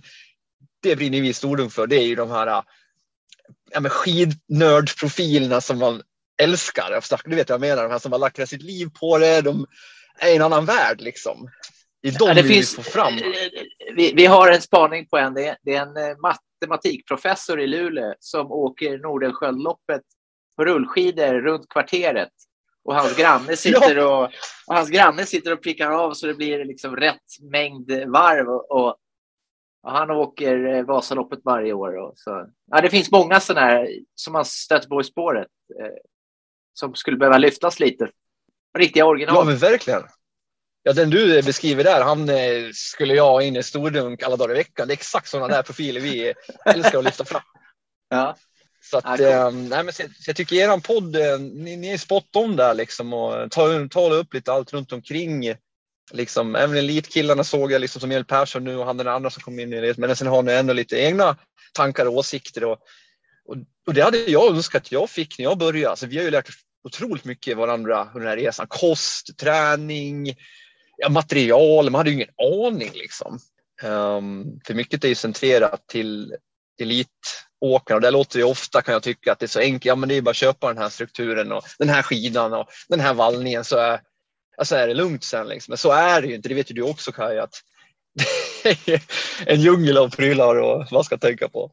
det brinner vi i Stordunk för. Det är ju de här ja, men skidnördprofilerna som man älskar. Du vet vad jag menar, de här som har lagt hela sitt liv på det. De är i en annan värld liksom. Det är de Ja, det vi finns- vill få fram. Vi, vi har en spaning på en. Det är, det är en eh, matematikprofessor i Luleå som åker Nordenskiöldloppet på rullskidor runt kvarteret. Och hans granne sitter och, och, hans granne sitter och prickar av så det blir liksom rätt mängd varv. Och, och, han åker eh, Vasaloppet varje år. Och så. Ja, det finns många sådana här som man stöter på i spåret. Eh, som skulle behöva lyftas lite. Riktiga original. Ja, men verkligen. Ja, den du beskriver där, han eh, skulle jag ha in i Stordunk alla dagar i veckan. Det är exakt sådana där profiler vi älskar att lyfta fram. Ja. Så att, Ja, eh, nej, men så, så jag tycker eran podd, eh, ni, ni är spot on där liksom och tar, tar upp lite allt runt omkring. Liksom, även elitkillarna såg jag liksom som Emil Persson nu och han den andra som kom in i det. Men sen har ni ändå lite egna tankar och åsikter. Och, och, och det hade jag önskat jag fick när jag började. Alltså, vi har ju lärt otroligt mycket varandra under den här resan. Kost, träning, ja, material. Man hade ju ingen aning liksom. Um, för mycket är ju centrerat till elitåkarna och där låter det ofta kan jag tycka att det är så enkelt. Ja, men det är bara att köpa den här strukturen och den här skidan och den här vallningen så är, alltså är det lugnt sen. Liksom. Men så är det ju inte. Det vet ju du också Kaj att det är en djungel av prylar och vad ska tänka på.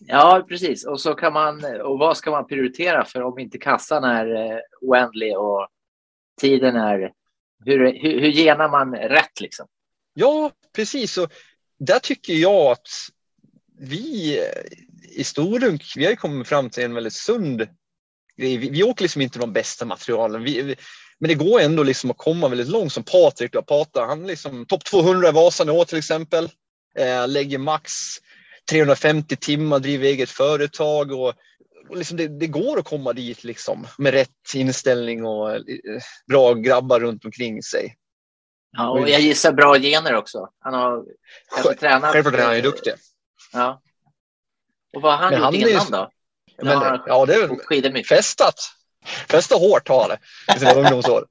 Ja, precis. Och så kan man och vad ska man prioritera för om inte kassan är eh, oändlig och tiden är hur, hur, hur genar man rätt liksom? Ja, precis. Och där tycker jag att vi i Storunk, vi har ju kommit fram till en väldigt sund grej. Vi, vi åker liksom inte de bästa materialen. Vi, vi, men det går ändå liksom att komma väldigt långt som Patrik då, Pata. Han är liksom topp 200 i Vasan i år till exempel. Eh, lägger max 350 timmar, driver eget företag och, och liksom det, det går att komma dit liksom med rätt inställning och eh, bra grabbar runt omkring sig. Ja, och jag gissar bra gener också. Han har kanske tränat. Självklart är han ju duktig. Ja. Och vad har han Men gjort han innan då? Men, har han ja, det är mycket. festat. Festat hårt har det i sina ungdomsår.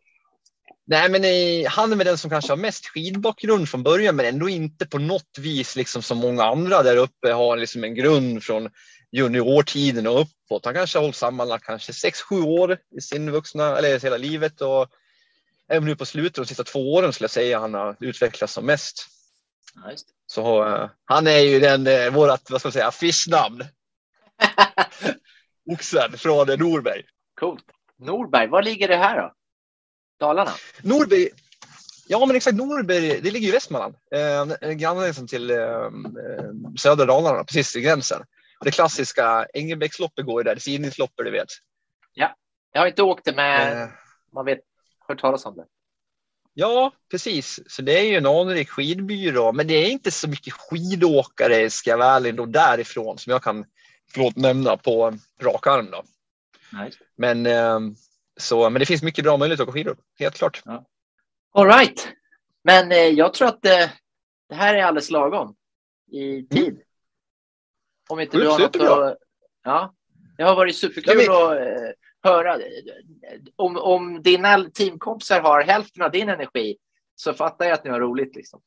Nej, men i, han är med den som kanske har mest skidbakgrund från början, men ändå inte på något vis liksom som många andra där uppe har liksom en grund från juniortiden och uppåt. Han kanske har hållit sammanlagt kanske 6-7 år i sin vuxna, eller hela livet och även nu på slutet de sista två åren skulle jag säga han har utvecklats som mest. Det. Så eh, han är ju den, eh, vårat, vad ska man säga, affischnamn. Oxen från Norberg. Coolt. Norberg, var ligger det här då? Dalarna? Norberg, ja men exakt Norberg, det ligger i Västmanland. Eh, Granngränsen till eh, eh, södra Dalarna, precis i gränsen. Det klassiska Engelbrektsloppet går ju där, sidningsloppet du vet. Jag har inte åkt det, men Eh, man vet, hört talas om det. Ja, precis. Så det är ju en anrik skidbyrå, men det är inte så mycket skidåkare, ska jag vara ärlig, då därifrån som jag kan förlåt, nämna på rak arm. Då. Ja, det. Men, eh, så, men det finns mycket bra möjligheter att åka skidor, helt klart. All right. Men eh, jag tror att eh, det här är alldeles lagom i tid. Om inte du har något att... Ja, det har varit superkul Ja, att eh, höra. Om, om dina teamkompisar har hälften av din energi så fattar jag att ni har roligt. Liksom.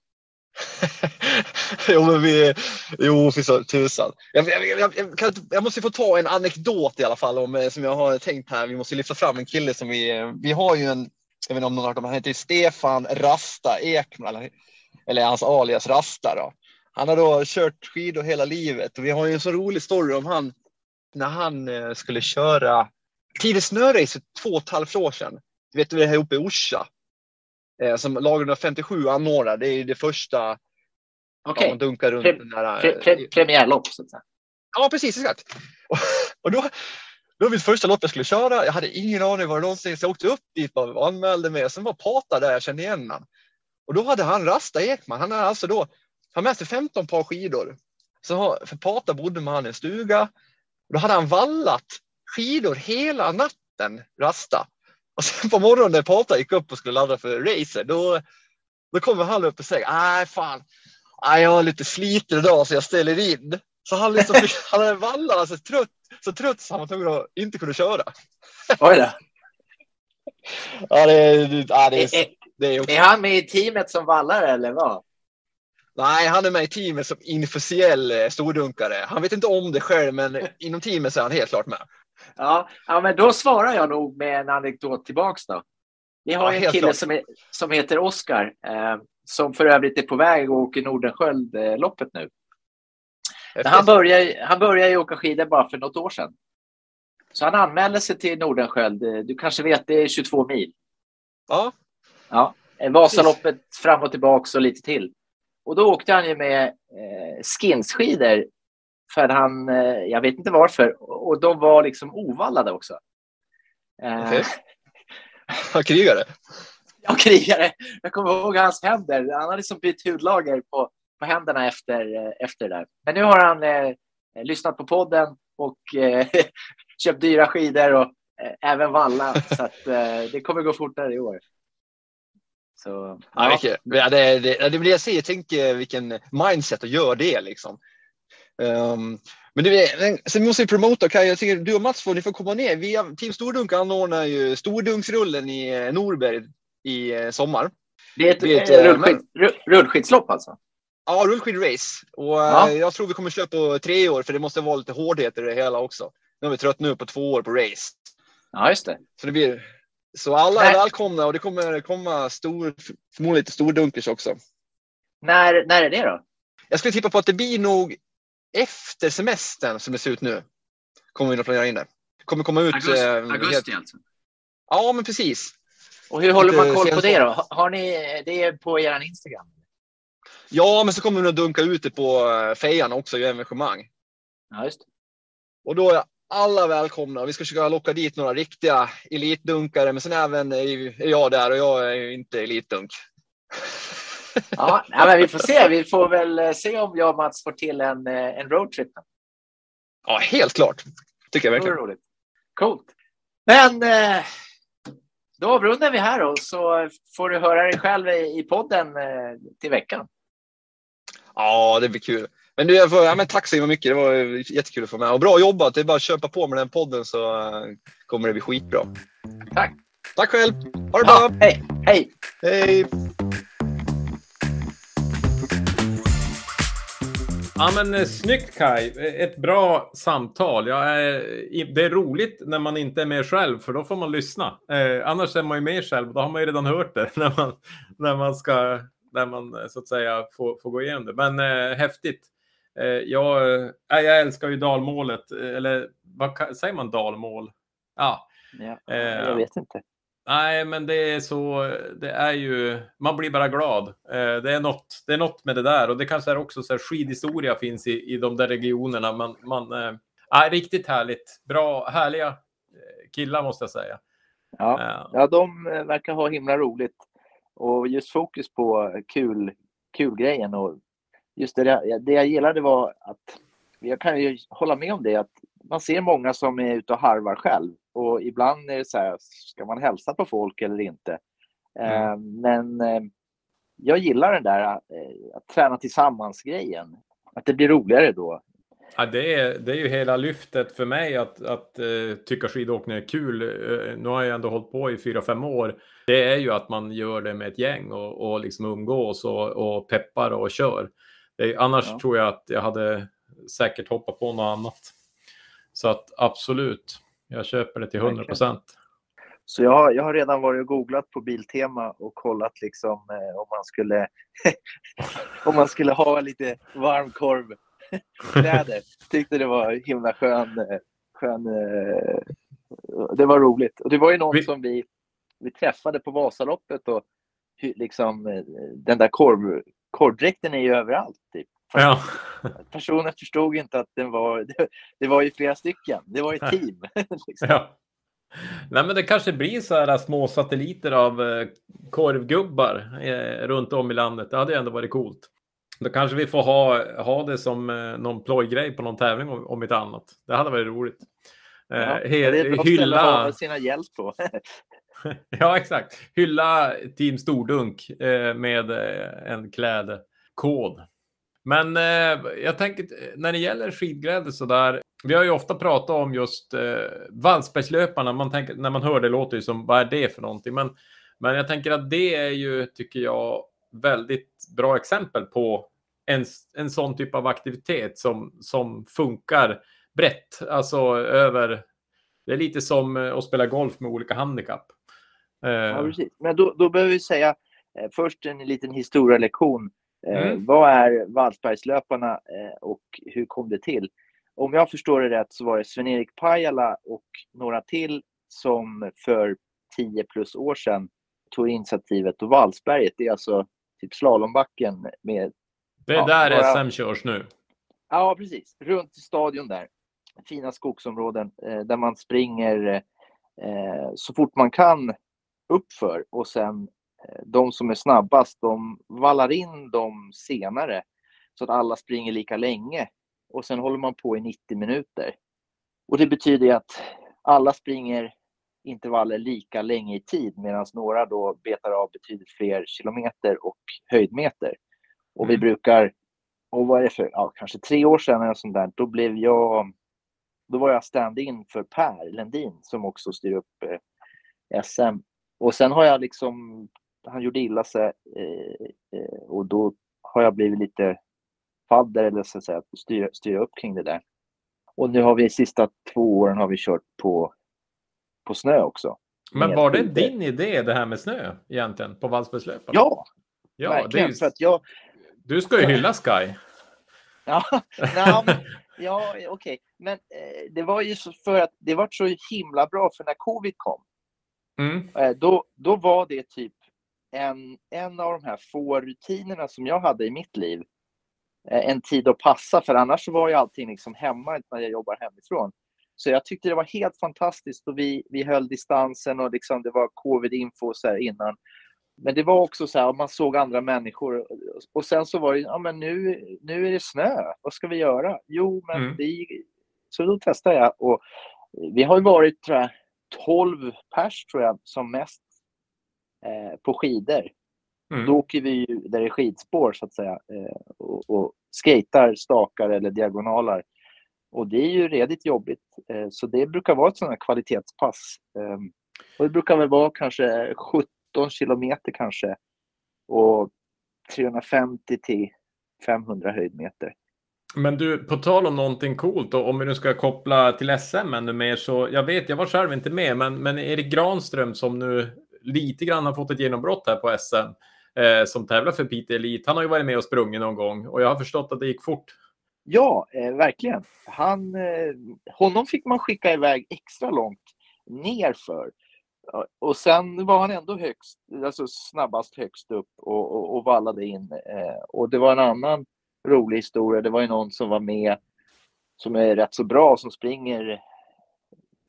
jo, men vi, jo, för tusan. Jag, jag, jag, kan, jag måste få ta en anekdot i alla fall om, eh, som jag har tänkt här. Vi måste lyfta fram en kille som vi, eh, vi har ju en, jag vet inte om någon har hört om, han heter Stefan Rasta Ekman, eller, eller hans alias Rasta då. Han har då kört skidor hela livet och vi har ju en så rolig story om han när han eh, skulle köra Tidig snörace för två och ett halvt år sedan. Du vet det här uppe i Orsa. Eh, som lag 157 anordnar. Det är det första Okej, Ja, man dunkar runt Pre- den där. pre- pre- premiärlopp så att säga. Ja, precis, exakt. Och, och då, då var mitt första lopp jag skulle köra. Jag hade ingen aning var det någonsin, så jag åkte upp dit och anmälde mig. Sen var Pata där, jag kände igen han. Och då hade han Rasta Ekman. Han hade alltså då, han med sig 15 par skidor. Så för Pata bodde med han i en stuga. Då hade han vallat skidor hela natten, Rasta. Och sen på morgonen när Pata gick upp och skulle ladda för racer, då, då kommer han upp och säger, nej fan, nej, jag har lite sliten idag så jag ställer in. Så han, liksom han hade vallat alltså, trött, så trött så han var tvungen att inte kunna köra. Oj då. Ja, det, är- ja, det, Är, är, är, det är också, är han med i teamet som vallar eller vad? Nej, han är med i teamet som inofficiell eh, stordunkare. Han vet inte om det själv, men inom teamet så är han helt klart med. Ja, ja, men då svarar jag nog med en anekdot tillbaks då. Vi har Ja, en kille klart. som, är, som heter Oskar, eh, som för övrigt är på väg och åker Nordenskiöld-loppet nu. Men han började, han började ju åka skidor bara för något år sedan. Så han anmälde sig till Nordenskiöld. Eh, Du kanske vet, det är 22 mil. Ja, Ja, eh, Vasaloppet fram och tillbaks och lite till. Och då åkte han ju med eh, skinsskidor för han, eh, jag vet inte varför, och de var liksom ovallade också. Eh, han krigare. Jag krigare. Jag kommer ihåg hans händer. Han hade liksom bytt hudlager på, på händerna efter, eh, efter det där. Men nu har han eh, lyssnat på podden och eh, köpt dyra skidor och eh, även vallat. så att, eh, det kommer gå fortare i år. Så, Ja, vilket- ja, det, det, det det jag säger. Tänk vilken mindset att göra det liksom. Um, men du, sen måste vi promota, Kaj. Jag tycker du och Mats får, ni får komma ner. Vi, Team Stordunk anordnar ju Stordunksrullen i eh, Norberg i eh, sommar. Det är ett Det är ett, eh, rullskid, ru- rullskidslopp alltså? Ja, rullskidrace. Och Ja. jag tror vi kommer köra på tre år för det måste vara lite hårdhet i det hela också. Nu har vi trött nu på två år på race. Ja, just det. Så det blir så alla är välkomna och det kommer komma stor, förmodligen lite stordunkers också. När, när är det då? Jag skulle tippa på att det blir nog efter semestern som det ser ut nu. Kommer vi nog planera in det. Kommer komma ut. Augusti, eh, augusti helt- alltså? Ja, men precis. Och hur håller man koll på det då? Har- ni det är på er Instagram? Ja, men så kommer vi nog dunka ut det på eh, fejan också i evenemang. Ja, just det. Och då är alla välkomna. Vi ska försöka locka dit några riktiga elitdunkare, men sen även är jag där och jag är ju inte elitdunk. Ja, men vi får se. Vi får väl eh, se om jag och Mats får till en, eh, en roadtrip. Ja, helt klart. Tycker jag verkligen. roligt. Coolt. Men eh, då avrundar vi här då, så får du höra dig själv i, podden till veckan. Ja, det blir kul. Men du, får, ja, men tack så himla mycket. Det var jättekul att få med. Och bra jobbat. Det är bara att köpa på med den podden så eh, kommer det bli skitbra. Tack. Tack själv. Ha det Ja, bra. hej, hej. Hej. Ja, men eh, snyggt Kai. Ett bra samtal. Jag är, det är roligt när man inte är med själv, för då får man lyssna. Eh, annars är man ju med själv, då har man ju redan hört det när man, när man ska där man så att säga får, får gå igenom det. Men eh, häftigt. Eh, jag, äh, jag älskar ju dalmålet, eller vad säger man dalmål? Ja, ja jag vet inte. Nej, men det är så. Det är ju. Man blir bara glad. Det är något. Det är något med det där och det kanske är också så här skidhistoria finns i, i de där regionerna. Man, man. Äh, riktigt härligt. Bra, härliga killar måste jag säga. Ja, ja, de verkar ha himla roligt och just fokus på kul, kul grejen och just det, det jag gillade var att jag kan ju hålla med om det att man ser många som är ute och harvar själv och ibland är det så här, ska man hälsa på folk eller inte? Mm. Eh, men eh, jag gillar den där att, eh, att träna tillsammans-grejen. Att det blir roligare då. Ja, det, är, det är ju hela lyftet för mig att, att uh, tycka skidåkning är kul. Uh, nu har jag ändå hållit på i fyra, fem år. Det är ju att man gör det med ett gäng och, och liksom umgås och, och peppar och kör. Annars ja. tror jag att jag hade säkert hoppat på något annat. Så att absolut, jag köper det till 100 procent. Så jag har, jag har redan varit och googlat på Biltema och kollat liksom eh, om man skulle om man skulle ha lite varmkorv kläder. Tyckte det var himla skön, eh, skön eh, det var roligt. Och det var ju någon vi... som vi, vi träffade på Vasaloppet och liksom eh, den där korv, korvdräkten är ju överallt. Typ. Ja. Personen förstod inte att den var, det, var ju flera stycken, det var ju team. liksom. ja. Nej, men det kanske blir så här små satelliter av korvgubbar eh, runt om i landet. Det hade ju ändå varit coolt. Då kanske vi får ha, ha det som eh, någon plojgrej på någon tävling om, om inte annat. Det hade varit roligt. Ja, eh, det är ett hylla... att sina hjälp på. ja, exakt. Hylla Team Stordunk eh, med eh, en klädkod. Men eh, jag tänker när det gäller skidglädje så där. Vi har ju ofta pratat om just eh, Man tänker, när man hör det låter det som vad är det för någonting? Men, men jag tänker att det är ju, tycker jag, väldigt bra exempel på en, en sån typ av aktivitet som, som funkar brett, alltså över. Det är lite som eh, att spela golf med olika handikapp. Ja, eh, precis. Men då, då behöver vi säga eh, först en liten historielektion. Mm. Vad är Wallsbergslöparna och hur kom det till? Om jag förstår det rätt så var det Sven-Erik Pajala och några till som för 10 plus år sedan tog initiativet och Vallsberget, det är alltså typ slalombacken med... Det är ja, där några... SM körs nu. Ja, precis. Runt stadion där. Fina skogsområden eh, där man springer eh, så fort man kan uppför och sen eh, de som är snabbast, de vallar in dem senare så att alla springer lika länge och sen håller man på i 90 minuter. Och det betyder att alla springer intervaller lika länge i tid medan några då betar av betydligt fler kilometer och höjdmeter. Och vi mm. brukar, och vad är det för, ja, kanske tre år sedan eller sånt där, då blev jag, då var jag stand-in för Per Lendin som också styr upp eh, SM. Och sen har jag liksom, han gjorde illa sig eh, eh, och då har jag blivit lite fadder eller så att säga, styra, styra upp kring det där. Och nu har vi sista två åren har vi kört på på snö också. Men var det din idé det här med snö egentligen på Vallsbergslöparna? Ja, ja verkligen. Ju... För att jag... Du ska ju hylla Sky. ja, nej, men, ja okej. Okay. Men eh, det var ju för att det var så himla bra för när covid kom. Mm. Eh, då, då var det typ en, en av de här få rutinerna som jag hade i mitt liv. Eh, en tid att passa, för annars var ju allting liksom hemma när jag jobbar hemifrån. Så jag tyckte det var helt fantastiskt och vi, vi höll distansen och liksom det var covid-info så innan. Men det var också så här, man såg andra människor och sen så var det, ja men nu, nu är det snö, vad ska vi göra? Jo, men mm. det, så då testade jag och vi har varit tror jag, 12 pers tror jag som mest eh, på skidor. Mm. Då åker vi ju där det är skidspår så att säga eh, och, och skatar, stakar eller diagonaler och det är ju redigt jobbigt. Eh, så det brukar vara ett sådant här kvalitetspass. Ehm, och det brukar väl vara kanske 17 kilometer kanske. Och 350 till 500 höjdmeter. Men du, på tal om någonting coolt och om vi nu ska koppla till SM ännu mer så jag vet, jag var själv inte med, men, men Erik Granström som nu lite grann har fått ett genombrott här på SM. eh, som tävlar för Piteå Elite. Han har ju varit med och sprungit någon gång och jag har förstått att det gick fort. Ja, eh, verkligen. Han, eh, honom fick man skicka iväg extra långt nerför. Och sen var han ändå högst, alltså snabbast högst upp och, och, och vallade in. Eh, och det var en annan rolig historia. Det var ju någon som var med som är rätt så bra, som springer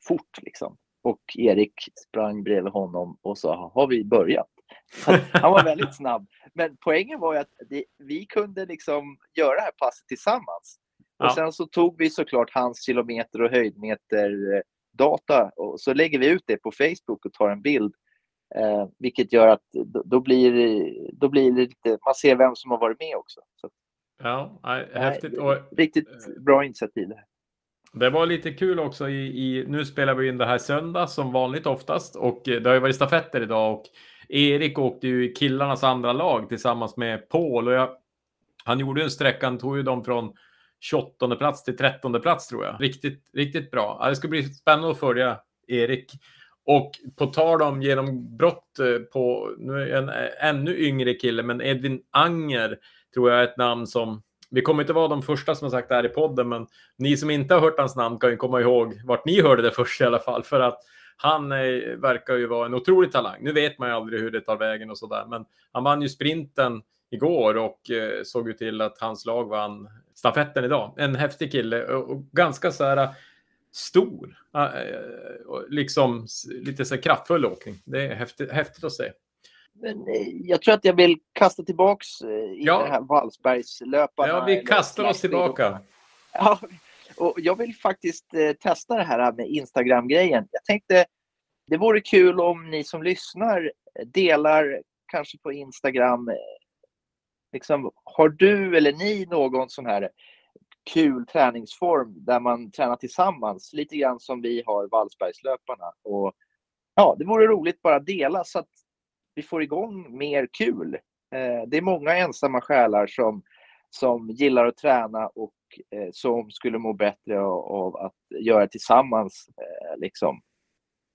fort liksom. Och Erik sprang bredvid honom och sa, har vi börjat? Han var väldigt snabb. Men poängen var ju att det, vi kunde liksom göra det här passet tillsammans. Och ja. sen så tog vi såklart hans kilometer och höjdmeter eh, data och så lägger vi ut det på Facebook och tar en bild. Eh, vilket gör att då, då, blir, då blir det lite, man ser vem som har varit med också. Så, ja, häftigt. Och, riktigt bra initiativ. Det, var lite kul också i, i, nu spelar vi in det här söndag som vanligt oftast och det har ju varit stafetter idag och Erik åkte ju i killarnas andra lag tillsammans med Paul och jag, han gjorde en sträcka, han tog ju dem från 28 plats till 13 plats tror jag. Riktigt, riktigt bra. Det ska bli spännande att följa Erik. Och på tal om genombrott eh, på, nu är en ännu yngre kille, men Edvin Anger tror jag är ett namn som vi kommer inte vara de första som har sagt det här i podden, men ni som inte har hört hans namn kan ju komma ihåg vart ni hörde det först i alla fall, för att han är, verkar ju vara en otrolig talang. Nu vet man ju aldrig hur det tar vägen och så där, men han vann ju sprinten igår och eh, såg ju till att hans lag vann stafetten idag. En häftig kille och, ganska så här eh, stor. Eh, liksom lite så här kraftfull åkning. Det är häftigt, häftigt att se. Men eh, jag tror att jag vill kasta tillbaks eh, i ja. det här Wallsbergslöparna. Ja, vi kastar oss tillbaka. Ja, och jag vill faktiskt eh, testa det här med Instagram-grejen. Jag tänkte det vore kul om ni som lyssnar delar kanske på Instagram liksom, har du eller ni någon sån här kul träningsform där man tränar tillsammans, lite grann som vi har Wallsbergslöparna. Och, ja, det vore roligt bara dela så att vi får igång mer kul. Eh, det är många ensamma själar som, som gillar att träna och eh, som skulle må bättre av, att göra tillsammans. Eh, liksom.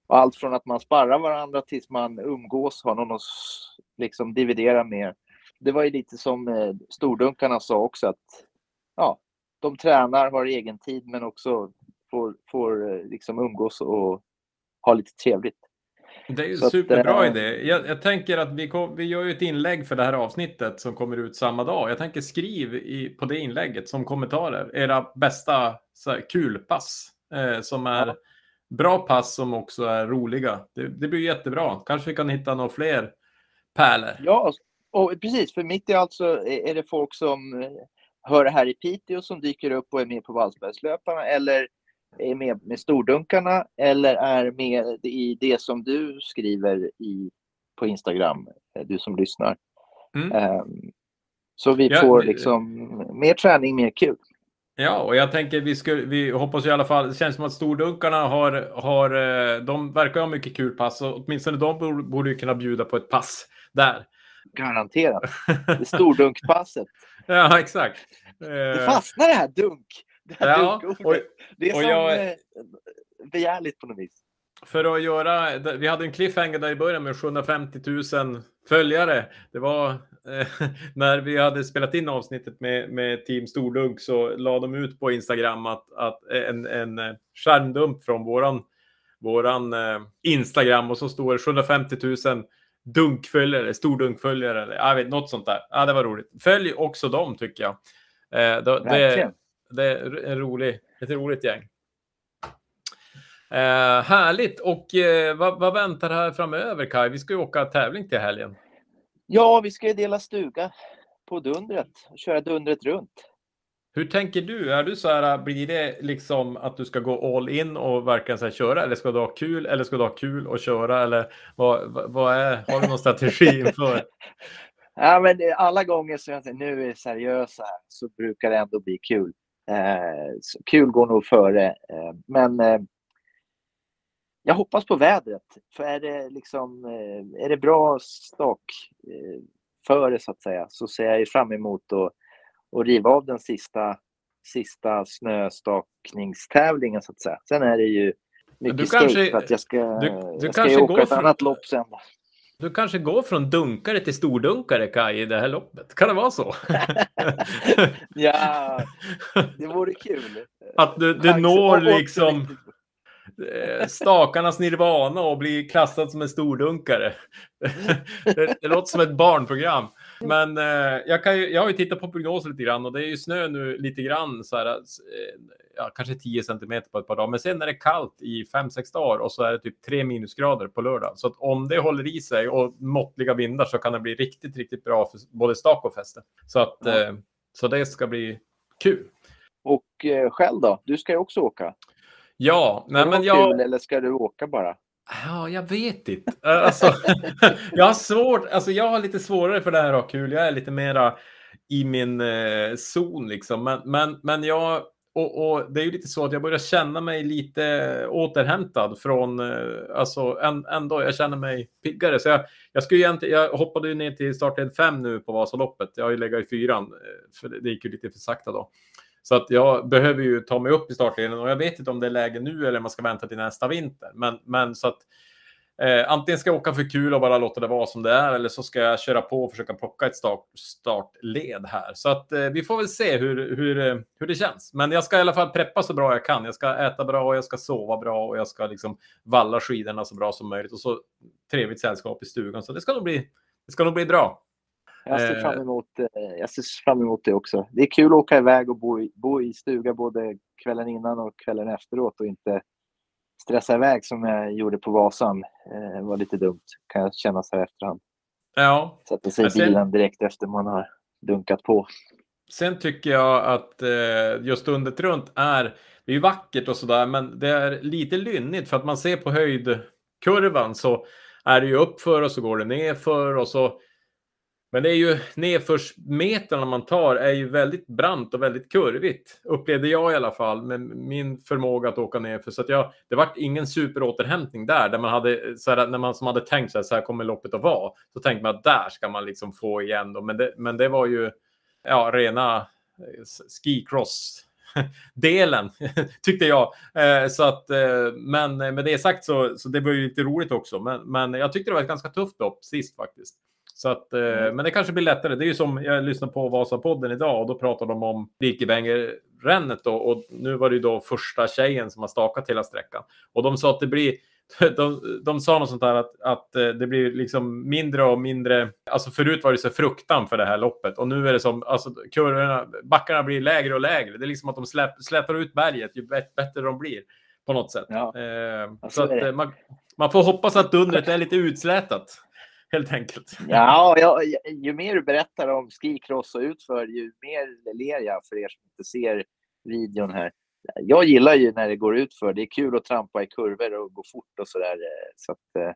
Allt från att man sparrar varandra tills man umgås, har någon att liksom, dividera med det var ju lite som stordunkarna sa också att ja, de tränar, har egen tid men också får, får liksom umgås och ha lite trevligt. Det är ju en superbra att, äh... idé. Jag, jag, tänker att vi, kom, vi gör ju ett inlägg för det här avsnittet som kommer ut samma dag. Jag tänker skriv i, på det inlägget som kommentarer era bästa så här, kulpass eh, som är ja. bra pass som också är roliga. Det, det blir jättebra. Kanske vi kan hitta några fler pärlor. Ja, och precis, för mitt i allt så är det folk som eh, hör det här i Piteå som dyker upp och är med på Wallsbergslöparna eller är med med stordunkarna eller är med i det som du skriver i, på Instagram, eh, du som lyssnar. Mm. Um, så vi ja, får liksom mer träning, mer kul. Ja, och jag tänker vi, skulle, vi hoppas i alla fall, det känns som att stordunkarna har, har eh, de verkar ha mycket kul pass och åtminstone de borde, borde kunna bjuda på ett pass där. Garanterat. Det stordunkpasset. ja, exakt. Det fastnar det här dunk. Det här ja, och, det är som jag... Eh, begärligt på något vis. För att göra, vi hade en cliffhanger där i början med 750 000 följare. Det var eh, när vi hade spelat in avsnittet med, med Team Stordunk så la de ut på Instagram att, att en, en eh, skärmdump från våran, våran eh, Instagram och så står det 750 000 dunkföljare, stordunkföljare, jag vet, något sånt där. Ja, det var roligt. Följ också dem tycker jag. Eh, det, det, det, är en rolig, ett roligt gäng. Eh, härligt. Och eh, vad, vad, väntar här framöver, Kai? Vi ska ju åka tävling till helgen. Ja, vi ska ju dela stuga på Dundret och köra Dundret runt. Hur tänker du? Är du så här, blir det liksom att du ska gå all in och verkligen så här, köra eller ska du ha kul eller ska du ha kul och köra eller vad, vad är, har du någon strategi inför? ja, men alla gånger som jag säger nu är seriösa så brukar det ändå bli kul. Eh, kul går nog före, eh, men eh, jag hoppas på vädret. För är det liksom är det bra stak före så att säga så ser jag fram emot att och riva av den sista, sista snöstakningstävlingen så att säga. Sen är det ju mycket du skate kanske, för att jag ska, du, du jag ska åka ett annat lopp sen. Du kanske går från dunkare till stordunkare, Kaj, i det här loppet. Kan det vara så? ja, det vore kul. Att du, du når liksom eh, stakarnas nirvana och blir klassad som en stordunkare. det, det låter som ett barnprogram. Men eh, jag, kan ju, jag har ju tittat på prognoser lite grann och det är ju snö nu lite grann så här, eh, ja, kanske 10 centimeter på ett par dagar. Men sen är det kallt i 5-6 dagar och så är det typ 3 minusgrader på lördag. Så att om det håller i sig och måttliga vindar så kan det bli riktigt, riktigt bra för både stak och fäste. Så att ja. eh, så det ska bli kul. Och eh, själv då? Du ska ju också åka. Ja, nej men jag... Kul, eller ska du åka bara? Ja, jag vet inte. Alltså, jag har svårt, alltså jag har lite svårare för det här att ha kul. Jag är lite mera i min eh, zon liksom. Men, men, men jag, och, och, det är ju lite så att jag börjar känna mig lite återhämtad från, eh, alltså ändå, jag känner mig piggare. Så jag, jag, skulle egentligen, jag hoppade ju ner till startled 5 nu på Vasaloppet. Jag har ju legat i fyran, eh, för det gick ju lite för sakta då. Så att jag behöver ju ta mig upp i startleden och jag vet inte om det är läge nu eller om man ska vänta till nästa vinter. Men, men så att eh, antingen ska jag åka för kul och bara låta det vara som det är eller så ska jag köra på och försöka plocka ett start, startled här. Så att eh, vi får väl se hur, hur, eh, hur det känns. Men jag ska i alla fall preppa så bra jag kan. Jag ska äta bra och jag ska sova bra och jag ska liksom valla skidorna så bra som möjligt och så trevligt sällskap i stugan. Så det ska nog bli, det ska nog bli bra. Jag ser, fram eh. emot, eh, jag ser fram emot det också. Det är kul att åka iväg och bo i, bo i stuga både kvällen innan och kvällen efteråt och inte stressa iväg som jag gjorde på Vasan. Eh, var lite dumt, kan jag känna så här efterhand. Ja. Sätta sig i bilen direkt efter man har dunkat på. Sen tycker jag att just undert runt är, det är vackert och sådär, men det är lite lynnigt för att man ser på höjdkurvan så är det ju uppför och så går det nerför och så men det är ju nedförsmetrarna man tar är ju väldigt brant och väldigt kurvigt. Upplevde jag i alla fall med min förmåga att åka nerför. Så att jag, det vart ingen superåterhämtning där, där man hade, så här, när man som hade tänkt så här, så här kommer loppet att vara. Så tänkte man att där ska man liksom få igen då. Men det, men det var ju ja, rena eh, skicross delen tyckte jag. Eh, så att, eh, men eh, med det sagt så, så det var ju lite roligt också. Men, men jag tyckte det var ett ganska tufft lopp sist faktiskt. Så att, eh, mm. Men det kanske blir lättare. Det är ju som jag lyssnade på Vasapodden idag och då pratade de om Birkebenger-rännet då och nu var det ju då första tjejen som har stakat hela sträckan. Och de sa att det blir de, de sa något sånt där att, att eh, det blir liksom mindre och mindre. Alltså förut var det så fruktan för det här loppet och nu är det som alltså kurvorna, backarna blir lägre och lägre. Det är liksom att de släpp, släpar ut berget ju bättre de blir på något sätt. Ja. Eh, så att eh, man, man får hoppas att undret är lite utslätat helt enkelt. Ja, ja, ju mer du berättar om skicross och utför, ju mer ler jag för er som inte ser videon här. Jag gillar ju när det går utför. Det är kul att trampa i kurvor och gå fort och sådär. Så att, eh,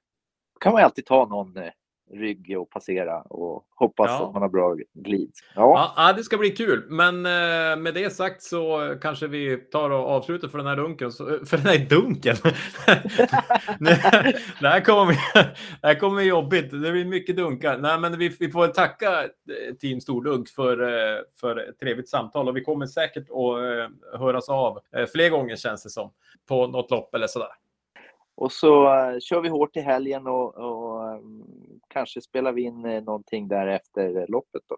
kan man alltid ta någon eh, rygg och passera och hoppas ja. att man har bra glid. Ja. ja, det ska bli kul. Men eh, med det sagt så kanske vi tar och avslutar för den här dunken. För den här dunken? det, här kommer, det här kommer jobbigt. Det blir mycket dunkar. Nej, men vi, vi får tacka eh, Team Stordunk för, eh, för ett trevligt samtal och vi kommer säkert att höras av fler gånger känns det som på något lopp eller sådär. Och så kör vi hårt i helgen och, och um, kanske spelar vi in uh, någonting där efter loppet. Då.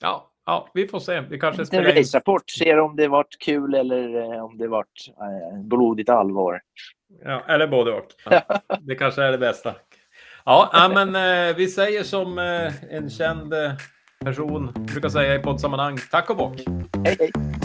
Ja, ja, vi får se. Vi kanske spelar en race-rapport, ser om det varit kul eller uh, om det varit blodigt allvar. Ja, eller både och. Ja, det kanske är det bästa. Ja, ja men vi säger som en känd person brukar säga i poddsammanhang. Tack och bock! Hej, hej!